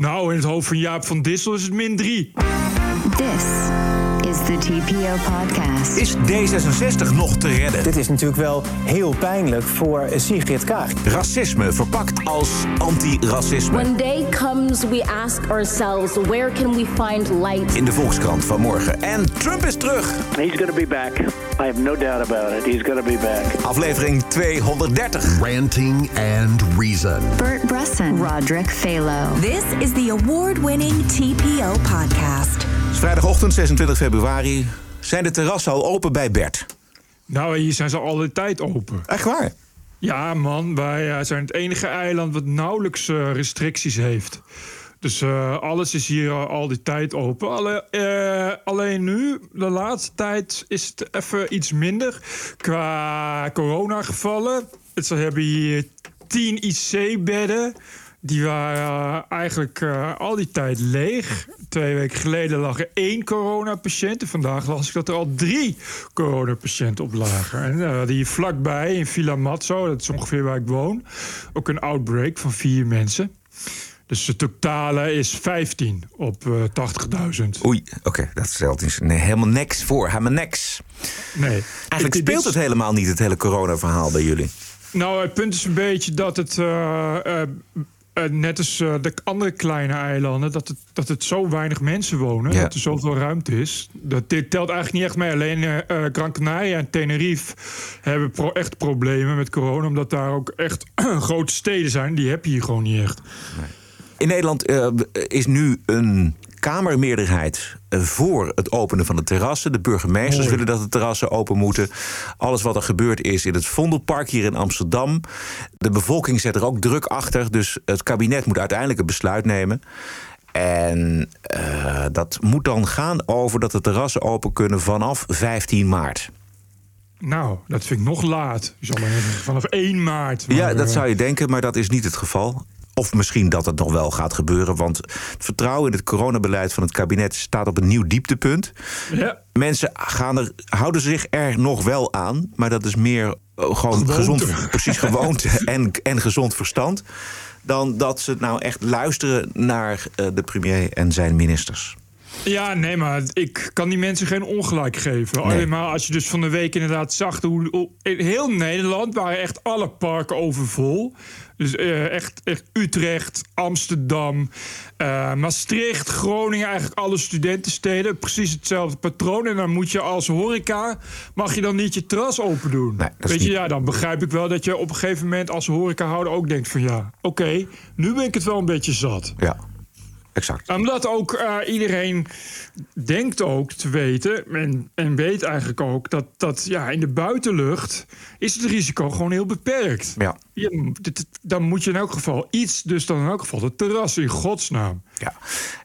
Nou, in het hoofd van Jaap van Dissel is het min 3. This is the TPO podcast. Is D66 nog te redden? Dit is natuurlijk wel heel pijnlijk voor Sigrid Kaag. Racisme verpakt als anti-racisme. When day comes, we ask ourselves, where can we find light? In de Volkskrant van morgen. En Trump is terug. He's going to be back. I have no doubt about it. He's going to be back. Aflevering 230. Ranting and Reason. Bert Bresson, Roderick Phalo. This is the award-winning TPO podcast. Vrijdagochtend 26 februari. Zijn de terrassen al open bij Bert? Nou, hier zijn ze al de tijd open. Echt waar? Ja, man, wij eh, zijn het enige eiland wat nauwelijks eh, restricties heeft. Dus eh, alles is hier al, al die tijd open. Alle, alleen nu, de laatste tijd, is het even iets minder qua coronagevallen. Het- Ze hebben hier 10 IC-bedden. Die waren eigenlijk al die tijd leeg. Twee weken geleden lag er één coronapatiënt. En vandaag las ik dat er al drie coronapatiënten op lagen. En uh, hadden hier vlakbij in Villa Mazzo, dat is ongeveer waar ik woon... ook een outbreak van vier mensen. Dus de totale is 15 op eh 80.000. Oei, oké, dat stelt dus nee, helemaal niks voor. Helemaal niks. Nee. Eigenlijk speelt het helemaal niet, het hele corona-verhaal bij jullie. Nou, het punt is een beetje dat het. eh, eh, eh, net als eh, de andere kleine eilanden, dat het, dat het zo weinig mensen wonen, Ja. dat er zoveel ruimte is. Dat dit telt eigenlijk niet echt mee. Alleen eh, eh, Gran Canaria en Tenerife hebben pro- echt problemen met corona, omdat daar ook echt grote steden zijn. Die heb je hier gewoon niet echt. In Nederland eh, is nu een Kamermeerderheid eh, voor het openen van de terrassen. De burgemeesters Mooi. willen dat de terrassen open moeten. Alles wat er gebeurd is in het Vondelpark hier in Amsterdam. De bevolking zet er ook druk achter. Dus het kabinet moet uiteindelijk een besluit nemen. En eh, dat moet dan gaan over dat de terrassen open kunnen vanaf 15 maart. Nou, dat vind ik nog laat. Vanaf 1 maart. Ja, dat eh, zou je denken, maar dat is niet het geval. Of misschien dat het nog wel gaat gebeuren. Want het vertrouwen in het coronabeleid van het kabinet staat op een nieuw dieptepunt. Ja. Mensen gaan er, houden zich er nog wel aan. Maar dat is meer eh, gewoon Gewoonte. gezond, precies gewoonte en, en gezond verstand. Dan dat ze nou echt luisteren naar eh, de premier en zijn ministers. Ja, nee, maar ik kan die mensen geen ongelijk geven. Nee. Alleen maar als je dus van de week inderdaad zag... Hoe- in heel Nederland waren echt alle parken overvol. Dus eh, echt, echt Utrecht, Amsterdam, eh, Maastricht, Groningen... eigenlijk alle studentensteden. Precies hetzelfde patroon. En dan moet je als horeca... mag je dan niet je terras open doen. Nee, Weet je, ja, dan begrijp ik wel dat je op een gegeven moment... als horecahouder ook denkt van ja, oké... nu ben ik het wel een beetje zat. Ja, exact. Omdat ook eh, iedereen denkt ook te weten, en, en weet eigenlijk ook, dat, dat ja, in de buitenlucht is het risico gewoon heel beperkt. Ja. Dan moet je in elk geval iets, dus dan in elk geval de terras in godsnaam. Ja.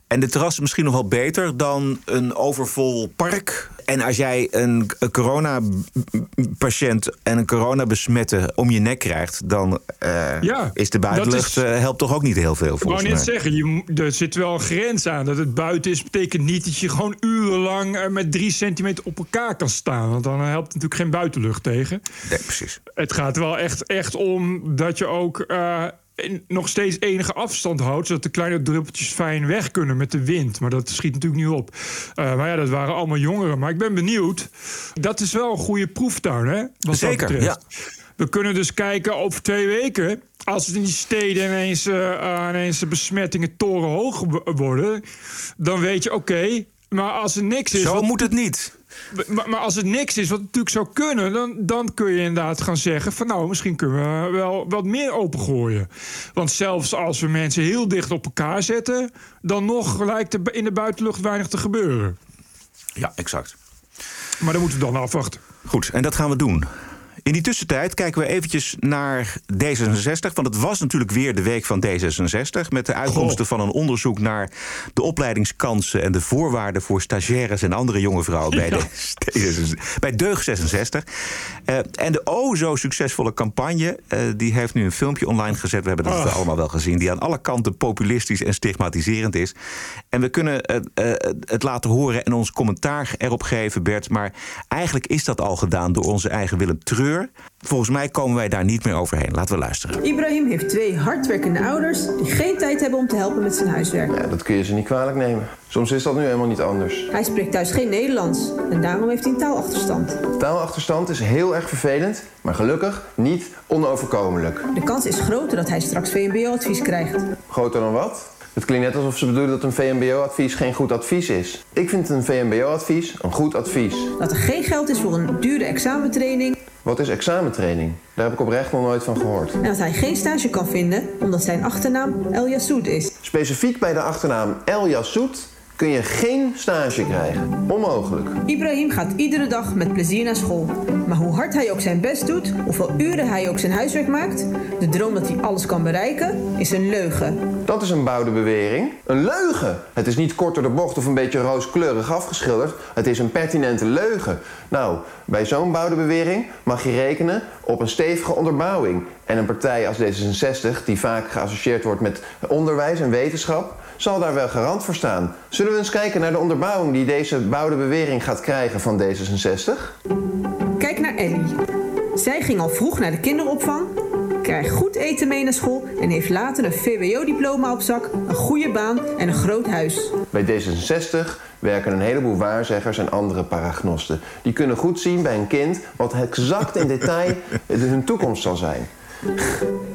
En de terras is misschien nog wel beter dan een overvol park. En als jij een, coronapatiënt en een coronabesmette om je nek krijgt, dan eh, Ja, is de buitenlucht is- eh, helpt toch ook niet heel veel Ik wou mij. net zeggen, je, er zit wel een grens aan. Dat het buiten is, betekent niet dat je gewoon urenlang eh, met drie centimeter op elkaar kan staan. Want dan helpt natuurlijk geen buitenlucht tegen. Nee, precies. Het gaat wel echt, echt om dat je ook eh, nog steeds enige afstand houdt... zodat de kleine druppeltjes fijn weg kunnen met de wind. Maar dat schiet natuurlijk niet op. Eh, maar ja, dat waren allemaal jongeren. Maar ik ben benieuwd. Dat is wel een goede proeftuin, hè? Wat dat Zeker, betreft. We kunnen dus kijken over twee weken... als het in die steden ineens, eh, ineens de besmettingen torenhoog wo- worden... dan weet je, oké... maar als er niks is... Zo wat- moet het niet. Maar, maar als het niks is, wat natuurlijk zou kunnen, dan, dan kun je inderdaad gaan zeggen: van nou, misschien kunnen we wel wat meer opengooien. Want zelfs als we mensen heel dicht op elkaar zetten, dan nog lijkt er in de buitenlucht weinig te gebeuren. Ja, exact. Maar dan moeten we dan afwachten. Goed, en dat gaan we doen. In die tussentijd kijken we eventjes naar D66. Want het was natuurlijk weer de week van D66. Met de uitkomsten van een onderzoek naar de opleidingskansen en de voorwaarden voor stagiaires en andere jonge vrouwen bij, Ja. D66, bij Deug 66. Eh, en de o zo succesvolle campagne, eh, die heeft nu een filmpje online gezet. We hebben dat allemaal wel gezien. Die aan alle kanten populistisch en stigmatiserend is. En we kunnen het, eh, het laten horen en ons commentaar erop geven, Bert. Maar eigenlijk is dat al gedaan door onze eigen Willem Treur. Volgens mij komen wij daar niet meer overheen. Laten we luisteren. Ibrahim heeft twee hardwerkende ouders die geen tijd hebben om te helpen met zijn huiswerk. Ja, dat kun je ze niet kwalijk nemen. Soms is dat nu helemaal niet anders. Hij spreekt thuis geen Nederlands en daarom heeft hij een taalachterstand. Taalachterstand is heel erg vervelend, maar gelukkig niet onoverkomelijk. De kans is groter dat hij straks VMBO-advies krijgt. Groter dan wat? Het klinkt net alsof ze bedoelen dat een VMBO-advies geen goed advies is. Ik vind een VMBO-advies een goed advies. Dat er geen geld is voor een dure examentraining. Wat is examentraining? Daar heb ik oprecht nog nooit van gehoord. En dat hij geen stage kan vinden omdat zijn achternaam El Yassoud is. Specifiek bij de achternaam El Yassoud kun je geen stage krijgen. Onmogelijk. Ibrahim gaat iedere dag met plezier naar school. Maar hoe hard hij ook zijn best doet, hoeveel uren hij ook zijn huiswerk maakt, de droom dat hij alles kan bereiken, is een leugen. Dat is een bouwde bewering. Een leugen. Het is niet kort door de bocht of een beetje rooskleurig afgeschilderd. Het is een pertinente leugen. Nou, bij zo'n bouwde mag je rekenen op een stevige onderbouwing. En een partij als D66, die vaak geassocieerd wordt met onderwijs en wetenschap, zal daar wel garant voor staan. Zullen we eens kijken naar de onderbouwing die deze bouwde bewering gaat krijgen van D66? Kijk naar Ellie. Zij ging al vroeg naar de kinderopvang, krijgt goed eten mee naar school en heeft later een VWO-diploma op zak, een goede baan en een groot huis. Bij D66 werken een heleboel waarzeggers en andere paragnosten. Die kunnen goed zien bij een kind wat exact in detail hun toekomst zal zijn.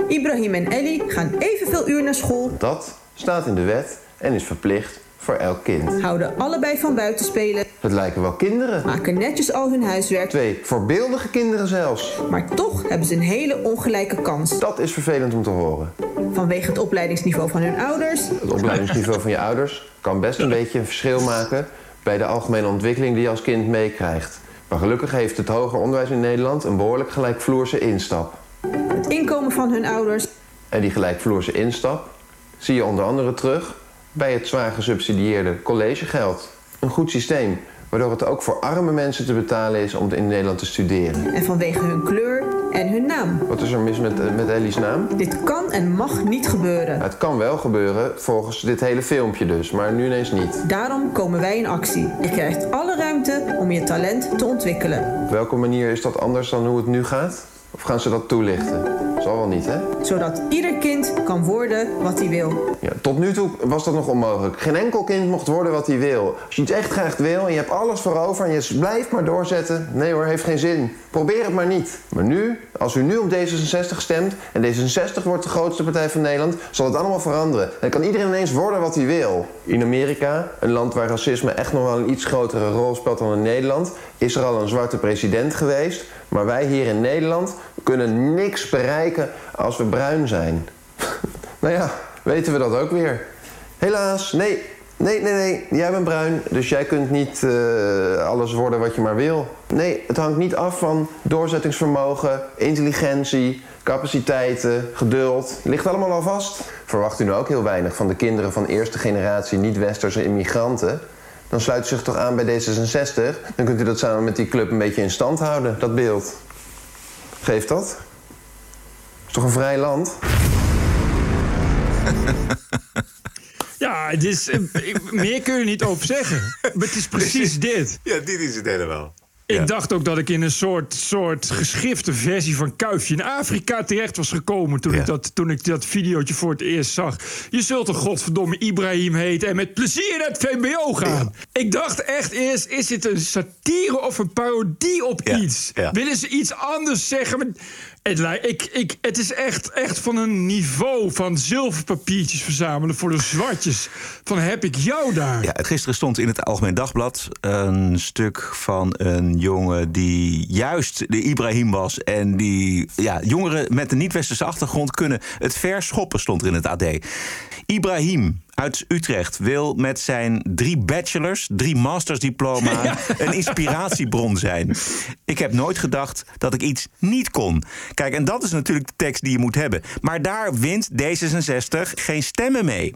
Ibrahim en Ellie gaan evenveel uur naar school, Dat staat in de wet en is verplicht voor elk kind. houden allebei van buiten spelen, Het lijken wel kinderen. maken netjes al hun huiswerk, Twee voorbeeldige kinderen zelfs. maar toch hebben ze een hele ongelijke kans. Dat is vervelend om te horen. Vanwege het opleidingsniveau van hun ouders, Het opleidingsniveau van je ouders kan best een beetje een verschil maken bij de algemene ontwikkeling die je als kind meekrijgt. Maar gelukkig heeft het hoger onderwijs in Nederland een behoorlijk gelijkvloerse instap. het inkomen van hun ouders En die gelijkvloerse instap zie je onder andere terug bij het zwaar gesubsidieerde collegegeld. Een goed systeem, waardoor het ook voor arme mensen te betalen is om in Nederland te studeren. en vanwege hun kleur en hun naam. Wat is er mis met, eh, met Ellie's naam? Dit kan en mag niet gebeuren. Het kan wel gebeuren volgens dit hele filmpje dus, maar nu ineens niet. Daarom komen wij in actie. Je krijgt alle ruimte om je talent te ontwikkelen. Op welke manier is dat anders dan hoe het nu gaat? Of gaan ze dat toelichten? Zal wel niet, hè? Zodat ieder kind kan worden wat hij wil. Ja, tot nu toe was dat nog onmogelijk. Geen enkel kind mocht worden wat hij wil. Als je iets echt graag wil en je hebt alles voor over en je blijft maar doorzetten. Nee hoor, heeft geen zin. Probeer het maar niet. Maar nu, als u nu op D66 stemt en D66 wordt de grootste partij van Nederland, zal het allemaal veranderen. Dan kan iedereen ineens worden wat hij wil. In Amerika, een land waar racisme echt nog wel een iets grotere rol speelt dan in Nederland, is er al een zwarte president geweest. Maar wij hier in Nederland kunnen niks bereiken als we bruin zijn. nou ja, weten we dat ook weer. Helaas, nee, nee, nee, nee. Jij bent bruin, dus jij kunt niet eh, alles worden wat je maar wil. Nee, het hangt niet af van doorzettingsvermogen, intelligentie, capaciteiten, geduld. Ligt allemaal al vast. Verwacht u nou ook heel weinig van de kinderen van eerste generatie niet-westerse immigranten? Dan sluit u zich toch aan bij D66. Dan kunt u dat samen met die club een beetje in stand houden, dat beeld. Geeft dat? Is toch een vrij land? Ja, het is, eh, ik- meer kun je er niet over zeggen. Maar het is precies dit. Ja, dit is het helemaal. Ik dacht ook dat ik in een soort, soort geschrifte versie van Kuifje in Afrika terecht was gekomen toen, ik dat, toen ik dat videootje voor het eerst zag. Je zult een godverdomme Ibrahim heten en met plezier naar het VMBO gaan. Ik dacht echt eerst, is dit een satire of een parodie op iets? Willen ze iets anders zeggen? Het, ik, ik, het is echt, echt van een niveau van zilverpapiertjes verzamelen voor de zwartjes. Van heb ik jou daar? Ja, gisteren stond in het Algemeen Dagblad een stuk van een jongen die juist de Ibrahim was. En die, ja, jongeren met een niet-westerse achtergrond kunnen het verschoppen, stond er in het AD. Ibrahim uit Utrecht wil met zijn drie bachelors, drie mastersdiploma een inspiratiebron zijn. Ik heb nooit gedacht dat ik iets niet kon. Kijk, en dat is natuurlijk de tekst die je moet hebben. Maar daar wint D66 geen stemmen mee.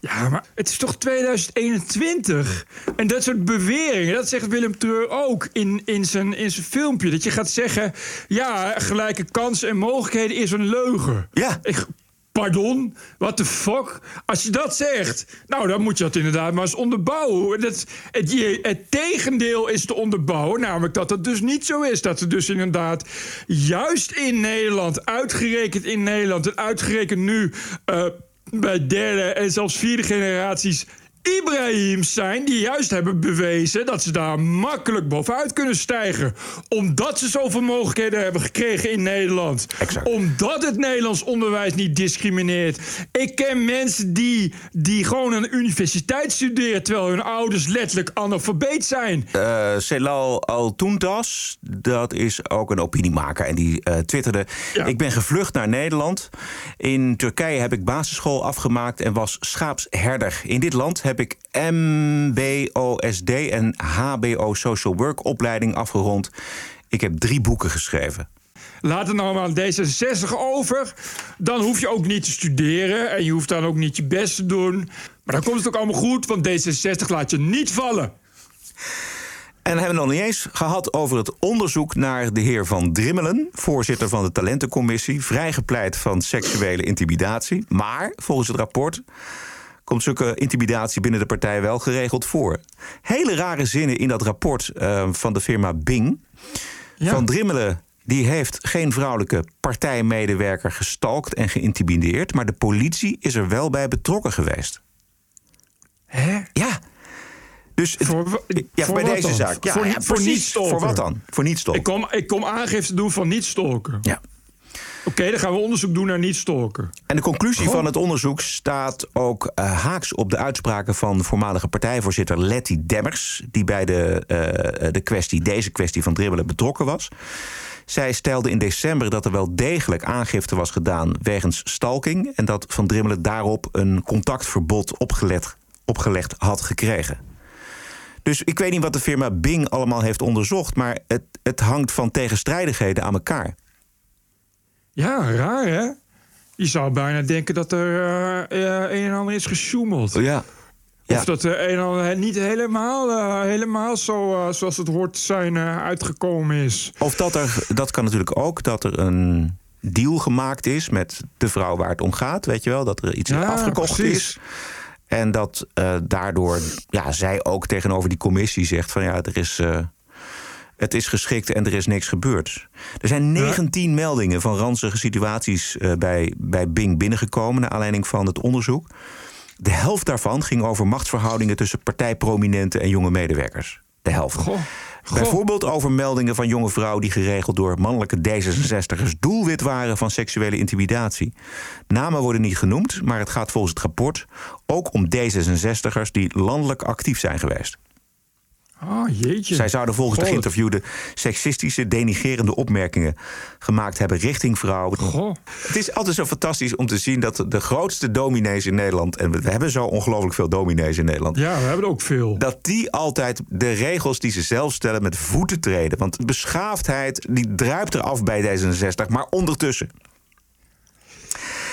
Ja, maar het is toch 2021? En dat soort beweringen, dat zegt Willem Treur ook in, in, zijn, in zijn filmpje. Dat je gaat zeggen, ja, gelijke kansen en mogelijkheden is een leugen. Ja. Ik, Pardon? What the fuck? Als je dat zegt, nou dan moet je dat inderdaad maar eens onderbouwen. Dat, het, het tegendeel is te onderbouwen, namelijk dat het dus niet zo is. Dat er dus inderdaad juist in Nederland, uitgerekend in Nederland en uitgerekend nu eh, bij derde en zelfs vierde generaties. Ibrahims zijn die juist hebben bewezen dat ze daar makkelijk bovenuit kunnen stijgen. Omdat ze zoveel mogelijkheden hebben gekregen in Nederland. Omdat het Nederlands onderwijs niet discrimineert. Ik ken mensen die, die gewoon aan de universiteit studeren... terwijl hun ouders letterlijk analfabeet zijn. Eh Celal Altuntas, dat is ook een opiniemaker. En die eh, twitterde... Ik ben gevlucht naar Nederland. In Turkije heb ik basisschool afgemaakt en was schaapsherder. In dit land heb ik MBOSD en HBO Social Work opleiding afgerond. Ik heb drie boeken geschreven. Laat het nou maar aan D66 over. Dan hoef je ook niet te studeren en je hoeft dan ook niet je best te doen. Maar dan komt het ook allemaal goed, want D66 laat je niet vallen. En hebben we nog niet eens gehad over het onderzoek naar de heer Van Drimmelen, voorzitter van de talentencommissie, vrijgepleit van seksuele intimidatie. Maar volgens het rapport komt zulke intimidatie binnen de partij wel geregeld voor. Hele rare zinnen in dat rapport eh, van de firma Bing. Van Drimmelen die heeft geen vrouwelijke partijmedewerker gestalkt en geïntimideerd, maar de politie is er wel bij betrokken geweest. Hè? Ja. Dus het- ja, voor bij wat deze dan? zaak. Ja, voor, ja, voor. Voor wat dan? Voor niet stalken. Ik kom, ik kom aangifte doen van niet stalken. Ja. Oké, dan gaan we onderzoek doen naar niet stalken. En de conclusie Goh. van het onderzoek staat ook eh, haaks op de uitspraken van voormalige partijvoorzitter Letty Demmers, die bij de, eh, de kwestie, deze kwestie van dribbelen betrokken was. Zij stelde in december dat er wel degelijk aangifte was gedaan wegens stalking en dat Van Drimmelen daarop een contactverbod opgelegd, opgelegd had gekregen. Dus ik weet niet wat de firma Bing allemaal heeft onderzocht, maar het, het hangt van tegenstrijdigheden aan elkaar. Ja, raar hè? Je zou bijna denken dat er eh, eh, een en ander is gesjoemeld. Ja. Of dat er een en ander niet helemaal, eh, helemaal zo, zoals het hoort te zijn uitgekomen is. Of dat er, dat kan natuurlijk ook, dat er een deal gemaakt is met de vrouw waar het om gaat. Weet je wel, dat er iets Ja, afgekocht precies. is. En dat daardoor ja, zij ook tegenover die commissie zegt van ja, er is, het is geschikt en er is niks gebeurd. Er zijn 19 meldingen van ranzige situaties eh, bij, bij Bing binnengekomen naar aanleiding van het onderzoek. De helft daarvan ging over machtsverhoudingen tussen partijprominenten en jonge medewerkers. De helft. Bijvoorbeeld over meldingen van jonge vrouwen die geregeld door mannelijke D66'ers doelwit waren van seksuele intimidatie. Namen worden niet genoemd, maar het gaat volgens het rapport ook om D66'ers die landelijk actief zijn geweest. Ah, jeetje. Zij zouden volgens de geïnterviewde seksistische, denigerende opmerkingen gemaakt hebben richting vrouwen. Het is altijd zo fantastisch om te zien dat de grootste dominees in Nederland, en we hebben zo ongelooflijk veel dominees in Nederland. Ja, we hebben er ook veel. Dat die altijd de regels die ze zelf stellen met voeten treden. Want beschaafdheid die druipt eraf bij D66, maar ondertussen.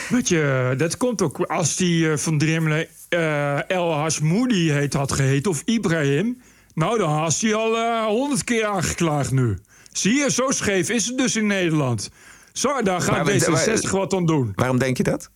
Weet je, dat komt ook als die eh, van Drimmelen eh, El Hasmoudi heet, had geheten, of Ibrahim. Nou, dan had hij al eh, honderd keer aangeklaagd nu. Zie je, zo scheef is het dus in Nederland. Zo, daar gaat Maar- D66 wat aan doen. Waarom denk je dat?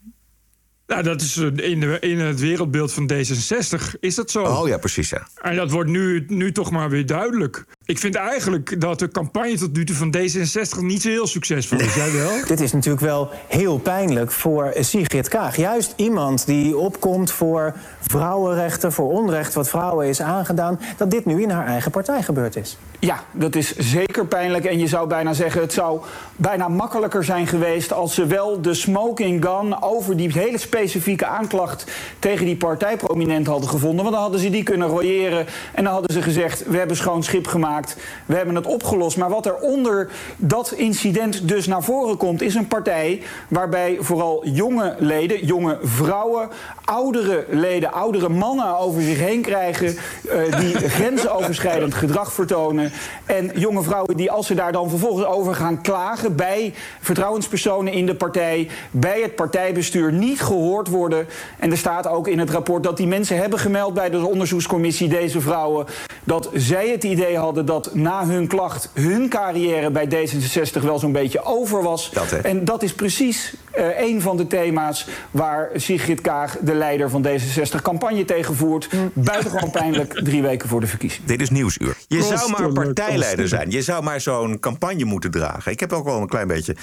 Nou, dat is eh, in, de, in het wereldbeeld van D66 is dat zo. Oh ja, precies ja. En dat wordt nu, nu toch maar weer duidelijk. Ik vind eigenlijk dat de campagne tot nu toe van D66 niet zo heel succesvol is. Jij wel? Dit is natuurlijk wel heel pijnlijk voor Sigrid Kaag. Juist iemand die opkomt voor vrouwenrechten, voor onrecht wat vrouwen is aangedaan, dat dit nu in haar eigen partij gebeurd is. Ja, dat is zeker pijnlijk. En je zou bijna zeggen, het zou bijna makkelijker zijn geweest als ze wel de smoking gun over die hele specifieke aanklacht tegen die partijprominent hadden gevonden. Want dan hadden ze die kunnen royeren en dan hadden ze gezegd, we hebben schoon schip gemaakt, we hebben het opgelost. Maar wat er onder dat incident dus naar voren komt, is een partij waarbij vooral jonge leden, jonge vrouwen, oudere leden, oudere mannen over zich heen krijgen, eh, die grensoverschrijdend gedrag vertonen. En jonge vrouwen die, als ze daar dan vervolgens over gaan klagen bij vertrouwenspersonen in de partij, bij het partijbestuur, niet gehoord worden. En er staat ook in het rapport dat die mensen hebben gemeld bij de onderzoekscommissie, deze vrouwen, dat zij het idee hadden dat na hun klacht hun carrière bij D66 wel zo'n beetje over was. Dat, en dat is precies uh, een van de thema's waar Sigrid Kaag, de leider van D66, campagne tegen voert. Buitengewoon pijnlijk, drie weken voor de verkiezing. Dit is Nieuwsuur. Je zou maar partijleider zijn. Je zou maar zo'n campagne moeten dragen. Ik heb ook wel een klein beetje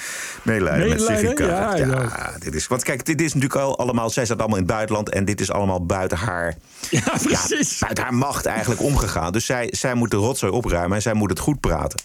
meelijden met Sigrid Kaag. Ja, ja, dit is, want kijk, dit is natuurlijk al allemaal... Zij staat allemaal in het buitenland en dit is allemaal buiten haar... Ja, precies. buiten haar macht eigenlijk omgegaan. Dus zij, zij moet de rotzooi opruimen en zij moet het goed praten.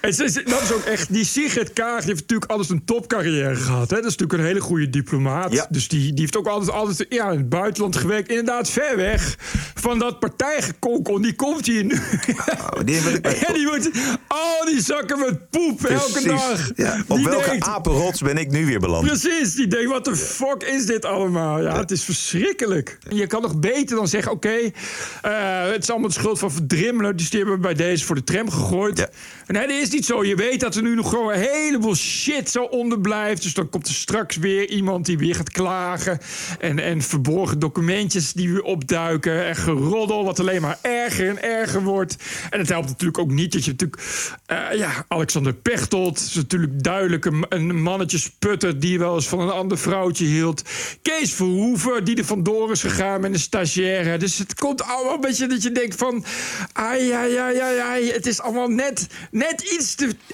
En dat is ook echt. Die Sigrid Kaag die heeft natuurlijk altijd een topcarrière gehad. Hè? Dat is natuurlijk een hele goede diplomaat. Dus die, die heeft ook altijd, altijd ja, in het buitenland gewerkt. Inderdaad, ver weg van dat partijgekonkel. Die komt hier nu. Oh, die en die moet. Oh, die zakken met poep elke dag. Ja, op welke denkt, apenrots ben ik nu weer beland? Precies. Die denkt: wat de fuck is dit allemaal? Ja, het is verschrikkelijk. Je kan nog beter dan zeggen: oké, okay, uh, het is allemaal de schuld van Verdrimmelen. Dus die hebben we bij deze voor de tram gegooid. Ja. Nee, dat is niet zo. Je weet dat er nu nog gewoon een heleboel shit zo onder blijft. Dus dan komt er straks weer iemand die weer gaat klagen. En, en verborgen documentjes die weer opduiken. En geroddel, wat alleen maar erger en erger wordt. En het helpt natuurlijk ook niet dat je natuurlijk... Uh, ja, Alexander Pechtold is natuurlijk duidelijk een, een mannetjesputter... die wel eens van een ander vrouwtje hield. Kees Verhoeven, die er vandoor is gegaan met een stagiaire. Dus het komt allemaal een beetje dat je denkt van... Ai, ai, ai, ai, ai het is allemaal net net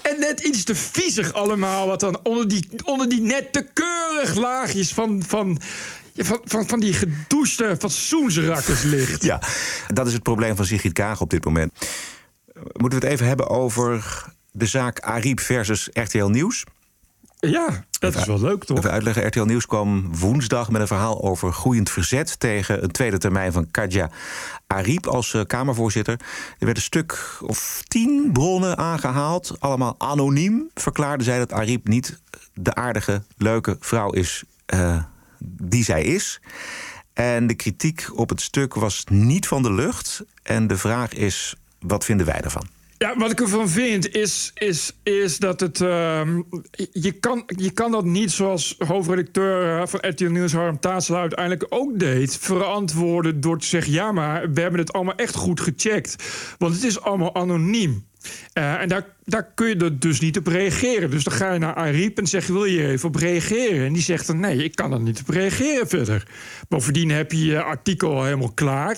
en net iets te viezig allemaal. Wat dan onder die, onder die net te keurig laagjes van, van, van, van, van die gedouchte fatsoensrakkers ligt. Ja, dat is het probleem van Sigrid Kaag op dit moment. Moeten we het even hebben over de zaak Ariep versus RTL Nieuws? Ja, dat is wel leuk, toch? Even uitleggen. RTL Nieuws kwam woensdag met een verhaal over groeiend verzet... tegen een tweede termijn van Kadja Ariep als uh, Kamervoorzitter. Er werd een stuk of tien bronnen aangehaald. Allemaal anoniem verklaarden zij dat Ariep niet de aardige, leuke vrouw is... Uh, die zij is. En de kritiek op het stuk was niet van de lucht. En de vraag is, wat vinden wij ervan? Ja, wat ik ervan vind is, is, is dat het. Uh, je, kan, je kan dat niet zoals hoofdredacteur eh, van RTL Nieuws Harm Taatsel uiteindelijk ook deed. verantwoorden door te zeggen: ja, maar we hebben het allemaal echt goed gecheckt. Want het is allemaal anoniem. Uh, en daar, daar kun je er dus niet op reageren. Dus dan ga je naar Ariep en zeg wil je even op reageren? En die zegt dan: nee, ik kan er niet op reageren verder. Bovendien heb je je artikel al helemaal klaar.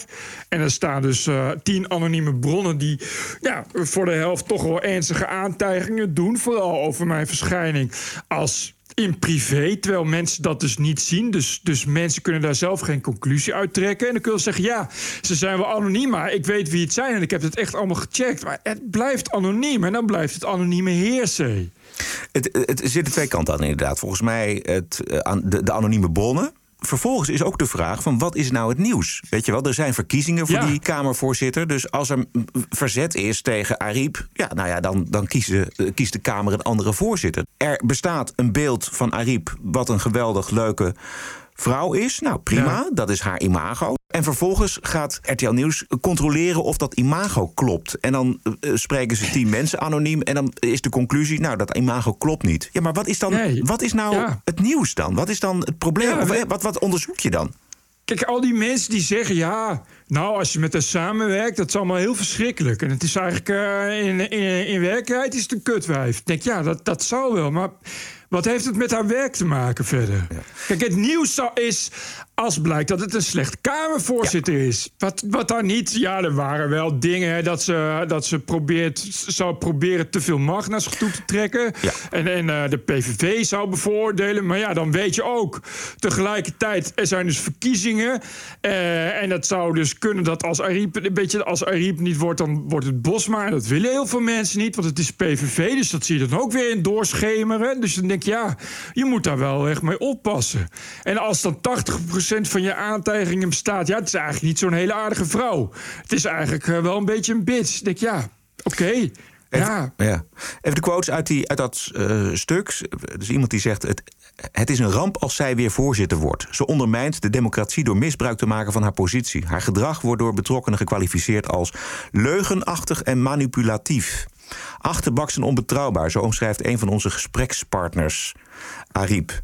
En er staan dus uh, tien anonieme bronnen die ja, voor de helft toch wel ernstige aantijgingen doen. Vooral over mijn verschijning als in privé, terwijl mensen dat dus niet zien. Dus, dus mensen kunnen daar zelf geen conclusie uit trekken. En dan kun je zeggen, ja, ze zijn wel anoniem, maar ik weet wie het zijn... en ik heb het echt allemaal gecheckt. Maar het blijft anoniem en dan blijft het anonieme heersen. Het, het zit twee kanten aan inderdaad. Volgens mij het, eh, de, de anonieme bronnen vervolgens is ook de vraag van wat is nou het nieuws? Weet je wel, er zijn verkiezingen voor die Kamervoorzitter. Dus als er verzet is tegen Ariep... Ja, nou ja, dan, dan kiest, de, kiest de Kamer een andere voorzitter. Er bestaat een beeld van Ariep wat een geweldig leuke vrouw is. Nou, prima, dat is haar imago. En vervolgens gaat RTL Nieuws controleren of dat imago klopt. En dan uh, spreken ze tien mensen anoniem. En dan is de conclusie, nou, dat imago klopt niet. Ja, maar wat is dan wat is nou het nieuws dan? Wat is dan het probleem? of, wat, wat onderzoek je dan? Kijk, al die mensen die zeggen ja. Nou, als je met haar samenwerkt, dat is allemaal heel verschrikkelijk. En het is eigenlijk uh, in, in, in werkelijkheid is het een kutwijf. Ik denk, ja, dat, dat zou wel. Maar wat heeft het met haar werk te maken verder? Kijk, het nieuws is als blijkt dat het een slecht Kamervoorzitter is. Wat, wat daar niet... Ja, er waren wel dingen dat ze, dat ze probeert, zou proberen te veel macht naar zich toe te trekken. En, en uh, de PVV zou bevoordelen. Maar ja, dan weet je ook... tegelijkertijd, er zijn dus verkiezingen. Uh, en dat zou dus kunnen dat als Ariep... een beetje als Ariep niet wordt, dan wordt het Bosma. Dat willen heel veel mensen niet, want het is PVV. Dus dat zie je dan ook weer in doorschemeren. Dus dan denk ja, je moet daar wel echt mee oppassen. En als dan 80% van je aantijgingen bestaat. Ja, het is eigenlijk niet zo'n hele aardige vrouw. Het is eigenlijk eh, wel een beetje een bitch. Ik denk, ja, oké. Ja. ja. Even de quotes uit, die, uit dat uh, stuk. Dus iemand die zegt: het, het is een ramp als zij weer voorzitter wordt. Ze ondermijnt de democratie door misbruik te maken van haar positie. Haar gedrag wordt door betrokkenen gekwalificeerd als leugenachtig en manipulatief. Achterbaks en onbetrouwbaar, zo omschrijft een van onze gesprekspartners, Ariep.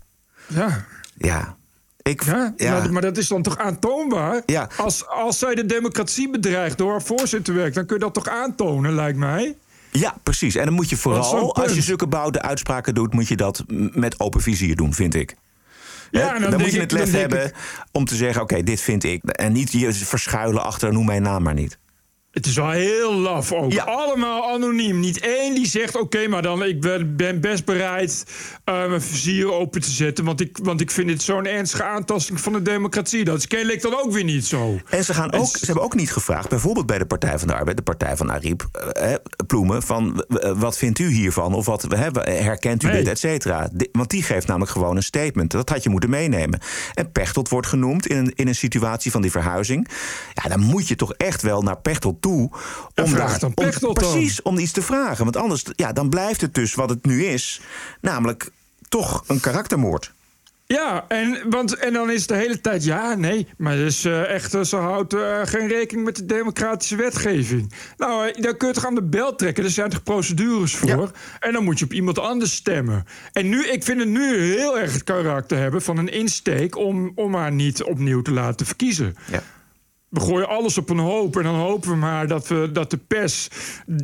Ja. Ja. Ik, ja, ja. Maar, dat is dan toch aantoonbaar? Ja. Als, als zij de democratie bedreigt door haar voorzitter werkt, dan kun je dat toch aantonen, lijkt mij? Ja, precies. En dan moet je vooral, als je zulke bouwde uitspraken doet, moet je dat met open vizier doen, vind ik. Ja, dan moet je het lef hebben om te zeggen: oké, dit vind ik. En niet je verschuilen achter noem mijn naam maar niet. Het is wel heel laf ook. Ja. Allemaal anoniem. Niet één die zegt: Oké, maar dan ik ben, best bereid eh, mijn vizier open te zetten. Want ik, want ik vind dit zo'n ernstige aantasting van de democratie. Dat is kennelijk dan ook weer niet zo. En ze, gaan ook, ze hebben ook niet gevraagd, bijvoorbeeld bij de Partij van de Arbeid, de Partij van Ariep eh, eh, Ploemen, van wat vindt u hiervan? Of wat herkent u Nee. dit, et cetera? Want die geeft namelijk gewoon een statement. Dat had je moeten meenemen. En Pechtold wordt genoemd in een, in een situatie van die verhuizing. Ja, dan moet je toch echt wel naar Pechtold toe. Ja, Om vraag daar, om-. Precies, om iets te vragen. Want anders ja, dan blijft het dus wat het nu is. Namelijk toch een karaktermoord. Ja, en, want, en dan is de hele tijd ja, nee. Maar dus eh, echt, ze houdt eh, geen rekening met de democratische wetgeving. Nou, eh, dan kun je toch aan de bel trekken. Er zijn toch procedures voor. Ja. En dan moet je op iemand anders stemmen. En nu, ik vind het nu heel erg het karakter hebben van een insteek om, om haar niet opnieuw te laten verkiezen. Ja. We gooien alles op een hoop en dan hopen we maar dat, we, dat de pers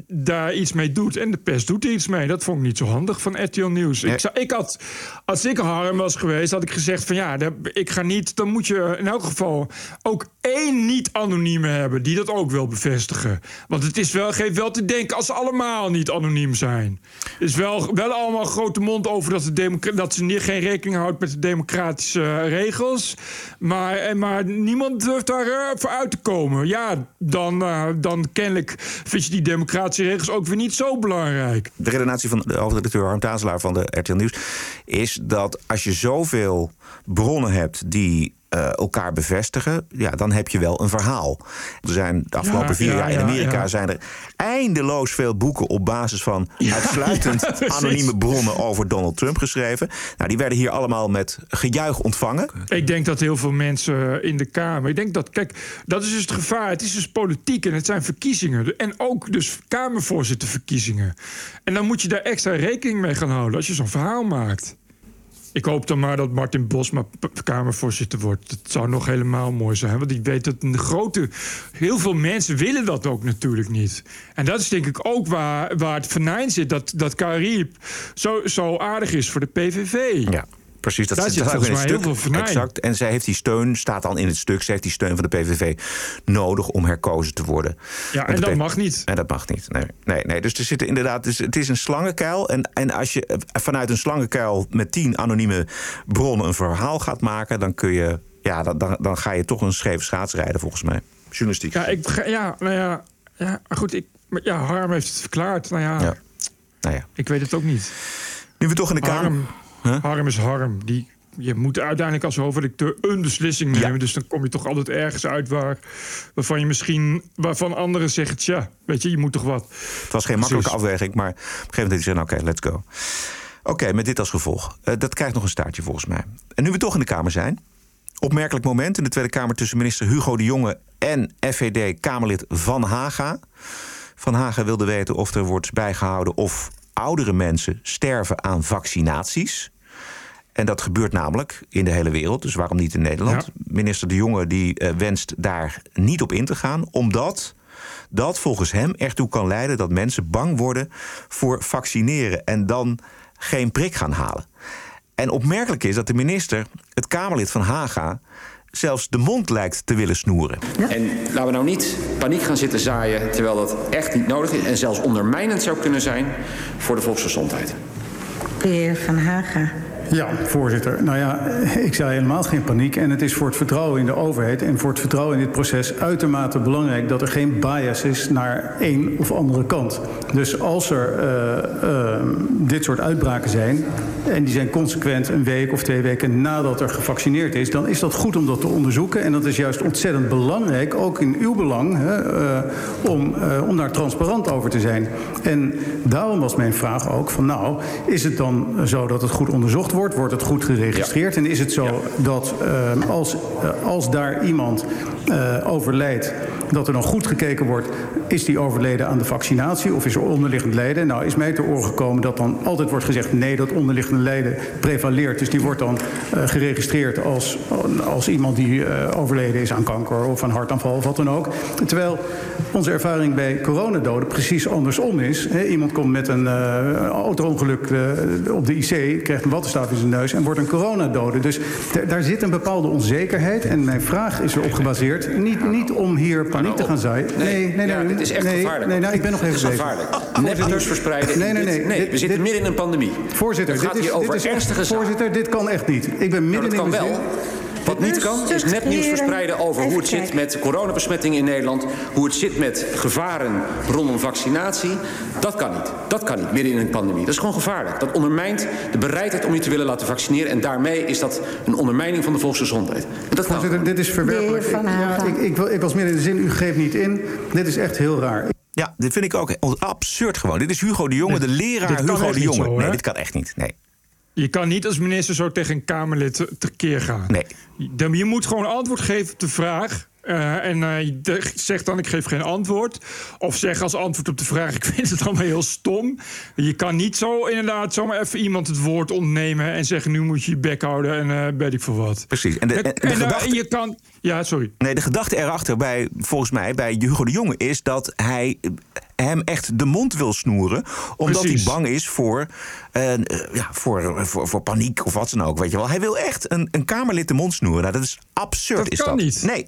daar iets mee doet. En de pers doet er iets mee. Dat vond ik niet zo handig van RTL Nieuws. Nee. Ik, zou, ik had, als ik Harm was geweest, had ik gezegd van ja, ik ga niet. Dan moet je in elk geval ook één niet-anonieme hebben die dat ook wil bevestigen. Want het is wel, geeft wel te denken als ze allemaal niet anoniem zijn. Is wel, wel allemaal grote mond over dat, de dat ze niet, geen rekening houdt met de democratische regels. Maar, en, maar niemand durft daar voor uit te komen. Ja, dan, eh, dan kennelijk vind je die democratische regels ook weer niet zo belangrijk. De redenatie van de hoofdredacteur Harm Tazelaar van de RTL Nieuws is dat als je zoveel bronnen hebt die eh, elkaar bevestigen, ja, dan heb je wel een verhaal. Er zijn de afgelopen Ja, vier ja, jaar in Amerika ja. zijn er eindeloos veel boeken op basis van uitsluitend anonieme bronnen over Donald Trump geschreven. Nou, die werden hier allemaal met gejuich ontvangen. Ik denk dat heel veel mensen in de Kamer. Ik denk dat, kijk, dat is dus het gevaar. Het is dus politiek en het zijn verkiezingen. En ook dus Kamervoorzitterverkiezingen. En dan moet je daar extra rekening mee gaan houden als je zo'n verhaal maakt. Ik hoop dan maar dat Martin Bosma Kamervoorzitter wordt. Dat zou nog helemaal mooi zijn. Want ik weet dat een grote. Heel veel mensen willen dat ook natuurlijk niet. En dat is denk ik ook waar, waar het venijn zit. Dat, dat zo, zo aardig is voor de PVV. Ja. Precies, dat Daar zit ook in het stuk. Exact. En zij heeft die steun, staat dan in het stuk, ze heeft die steun van de PVV nodig om herkozen te worden. Ja, en dat mag niet. En dat mag niet. Nee, nee, nee. Dus er zitten inderdaad, dus het is een slangenkuil. En, en als je eh, vanuit een slangenkuil met tien anonieme bronnen een verhaal gaat maken, dan kun je, ja, dan, dan, dan ga je toch een scheve schaats rijden, volgens mij. Journalistiek. Ja, ik, ja, nou ja, ja maar goed. Ik, ja, Harm heeft het verklaard. Nou ja, Ja. Nou ja. ik weet het ook niet. Nu we toch in de Kamer. Harm, Huh? Harm is Harm. Die, je moet uiteindelijk als hoofdredacteur een beslissing nemen. Ja. Dus dan kom je toch altijd ergens uit waar, waarvan je misschien... waarvan anderen zeggen, tja, weet je, je moet toch wat. Het was geen makkelijke afweging, maar op een gegeven moment hij gezegd: oké, let's go. Oké, met dit als gevolg. Eh, dat krijgt nog een staartje volgens mij. En nu we toch in de Kamer zijn. Opmerkelijk moment in de Tweede Kamer tussen minister Hugo de Jonge en FVD-Kamerlid Van Haga. Van Haga wilde weten of er wordt bijgehouden of oudere mensen sterven aan vaccinaties. En dat gebeurt namelijk in de hele wereld, dus waarom niet in Nederland? Ja. Minister De Jonge die eh, wenst daar niet op in te gaan, omdat dat volgens hem ertoe kan leiden dat mensen bang worden voor vaccineren en dan geen prik gaan halen. En opmerkelijk is dat de minister, het Kamerlid van Haga, zelfs de mond lijkt te willen snoeren. En laten we nou niet paniek gaan zitten zaaien terwijl dat echt niet nodig is en zelfs ondermijnend zou kunnen zijn voor de volksgezondheid. De heer Van Haga. Ja, voorzitter. Nou ja, ik zei helemaal geen paniek. En het is voor het vertrouwen in de overheid en voor het vertrouwen in dit proces uitermate belangrijk dat er geen bias is naar één of andere kant. Dus als er uh, uh, dit soort uitbraken zijn, en die zijn consequent een week of twee weken nadat er gevaccineerd is, dan is dat goed om dat te onderzoeken. En dat is juist ontzettend belangrijk, ook in uw belang, hè, uh, om, om daar transparant over te zijn. En daarom was mijn vraag ook van nou, is het dan zo dat het goed onderzocht wordt? Wordt het goed geregistreerd? Ja. En is het zo ja. dat uh, als, uh, als daar iemand eh, overlijdt, dat er dan goed gekeken wordt... is die overleden aan de vaccinatie of is er onderliggend lijden? Nou, is mij te oren gekomen dat dan altijd wordt gezegd... nee, dat onderliggende lijden prevaleert. Dus die wordt dan uh, geregistreerd als, als iemand die uh, overleden is aan kanker... of aan hartaanval of wat dan ook. Terwijl onze ervaring bij coronadoden precies andersom is. Iemand komt met een auto-ongeluk op de IC, krijgt een wattenstaaf in zijn neus... en wordt een coronadode. Dus daar zit een bepaalde onzekerheid. En mijn vraag is erop gebaseerd. Niet, niet om hier paniek te gaan zaaien. Nee, nee, nee. ja, dit is echt nee, gevaarlijk. Nee, nou, ik ben nog even bezig. gevaarlijk. Nepnieuws verspreiden. Nee, nee, nee. Nee we zitten midden in een pandemie. Voorzitter, dit is, hier over dit is echt- ernstige. Voorzitter, dit kan echt niet. Ik ben midden Nou, dat in kan mijn wel. Wat niet kan, is nepnieuws verspreiden over hoe het zit met coronabesmetting in Nederland. Hoe het zit met gevaren rondom vaccinatie. Dat kan niet. Dat kan niet, midden in een pandemie. Dat is gewoon gevaarlijk. Dat ondermijnt de bereidheid om je te willen laten vaccineren. En daarmee is dat een ondermijning van de volksgezondheid. En dat kan Voorzitter, dit is verwerpelijk. Ik- ja, ik, ik, wil- ik was midden in de zin, u geeft niet in. Dit is echt heel raar. Ja, dit vind ik ook absurd gewoon. Dit is Hugo de Jonge, de leraar Hugo de Jonge. zo, nee, dit kan echt niet. Nee. Je kan niet als minister zo tegen een Kamerlid te- tekeer gaan. Nee. Je moet gewoon antwoord geven op de vraag. Eh, en eh, je de- zeg dan, ik geef geen antwoord. Of zeg als antwoord op de vraag, ik vind het allemaal heel stom. Je kan niet zo inderdaad zomaar even iemand het woord ontnemen... en zeggen, nu moet je je bek houden en weet ik veel wat. Precies. En de, en eh, gedachte- je kan... Ja, sorry. Nee, de gedachte erachter bij, volgens mij, bij Hugo de Jonge is dat hij hem echt de mond wil snoeren. Omdat Precies. hij bang is voor, ja, voor, voor, voor paniek of wat dan ook. Weet je wel. Hij wil echt een, een Kamerlid de mond snoeren. Nou, dat is absurd. Dat is kan dat. niet. Nee.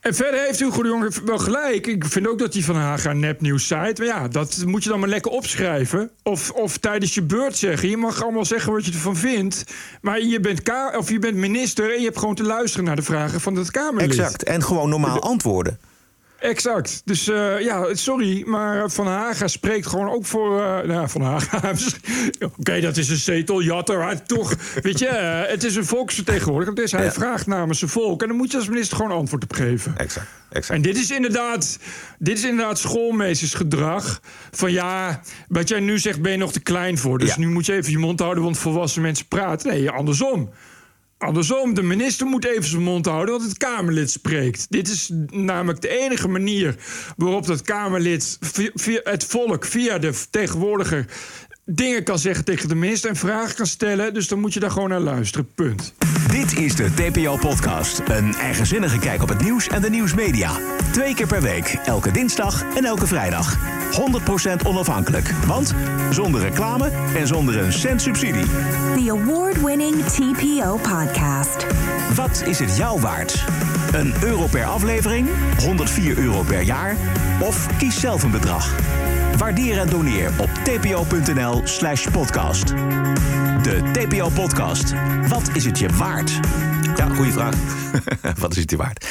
En verder heeft Hugo de Jonge wel gelijk. Ik vind ook dat hij van Haga nepnieuws zaait. Maar ja, dat moet je dan maar lekker opschrijven. Of, of tijdens je beurt zeggen. Je mag allemaal zeggen wat je ervan vindt. Maar je bent, ka of je bent minister en je hebt gewoon te luisteren naar de vragen van het Kamerlid. Exact. En gewoon normaal antwoorden. Exact. Dus eh, ja, sorry, maar Van Haga spreekt gewoon ook voor... eh, nou, Van Haga... Oké, dat is een zeteljatter, maar toch... Weet je, eh, het is een volksvertegenwoordiger. Dus hij Ja. vraagt namens zijn volk. En dan moet je als minister gewoon antwoord op geven. Exact. exact. En dit is inderdaad, dit is inderdaad schoolmeestersgedrag. Van ja, wat jij nu zegt ben je nog te klein voor. Dus Ja. nu moet je even je mond houden, want volwassen mensen praten. Nee, andersom. Andersom, de minister moet even zijn mond houden, want het Kamerlid spreekt. Dit is namelijk de enige manier waarop dat Kamerlid, via, via het volk, via de vertegenwoordiger, dingen kan zeggen tegen de minister en vragen kan stellen. Dus dan moet je daar gewoon naar luisteren. Punt. Dit is de TPO-podcast. Een eigenzinnige kijk op het nieuws en de nieuwsmedia. Twee keer per week, elke dinsdag en elke vrijdag. 100% onafhankelijk, want zonder reclame en zonder een cent subsidie. The award-winning TPO podcast. Wat is het jou waard? Een euro per aflevering? 104 euro per jaar? Of kies zelf een bedrag? Waardeer en doneer op tpo.nl slash podcast. De TPO-podcast. Wat is het je waard? Ja, goede vraag. Wat is het je waard?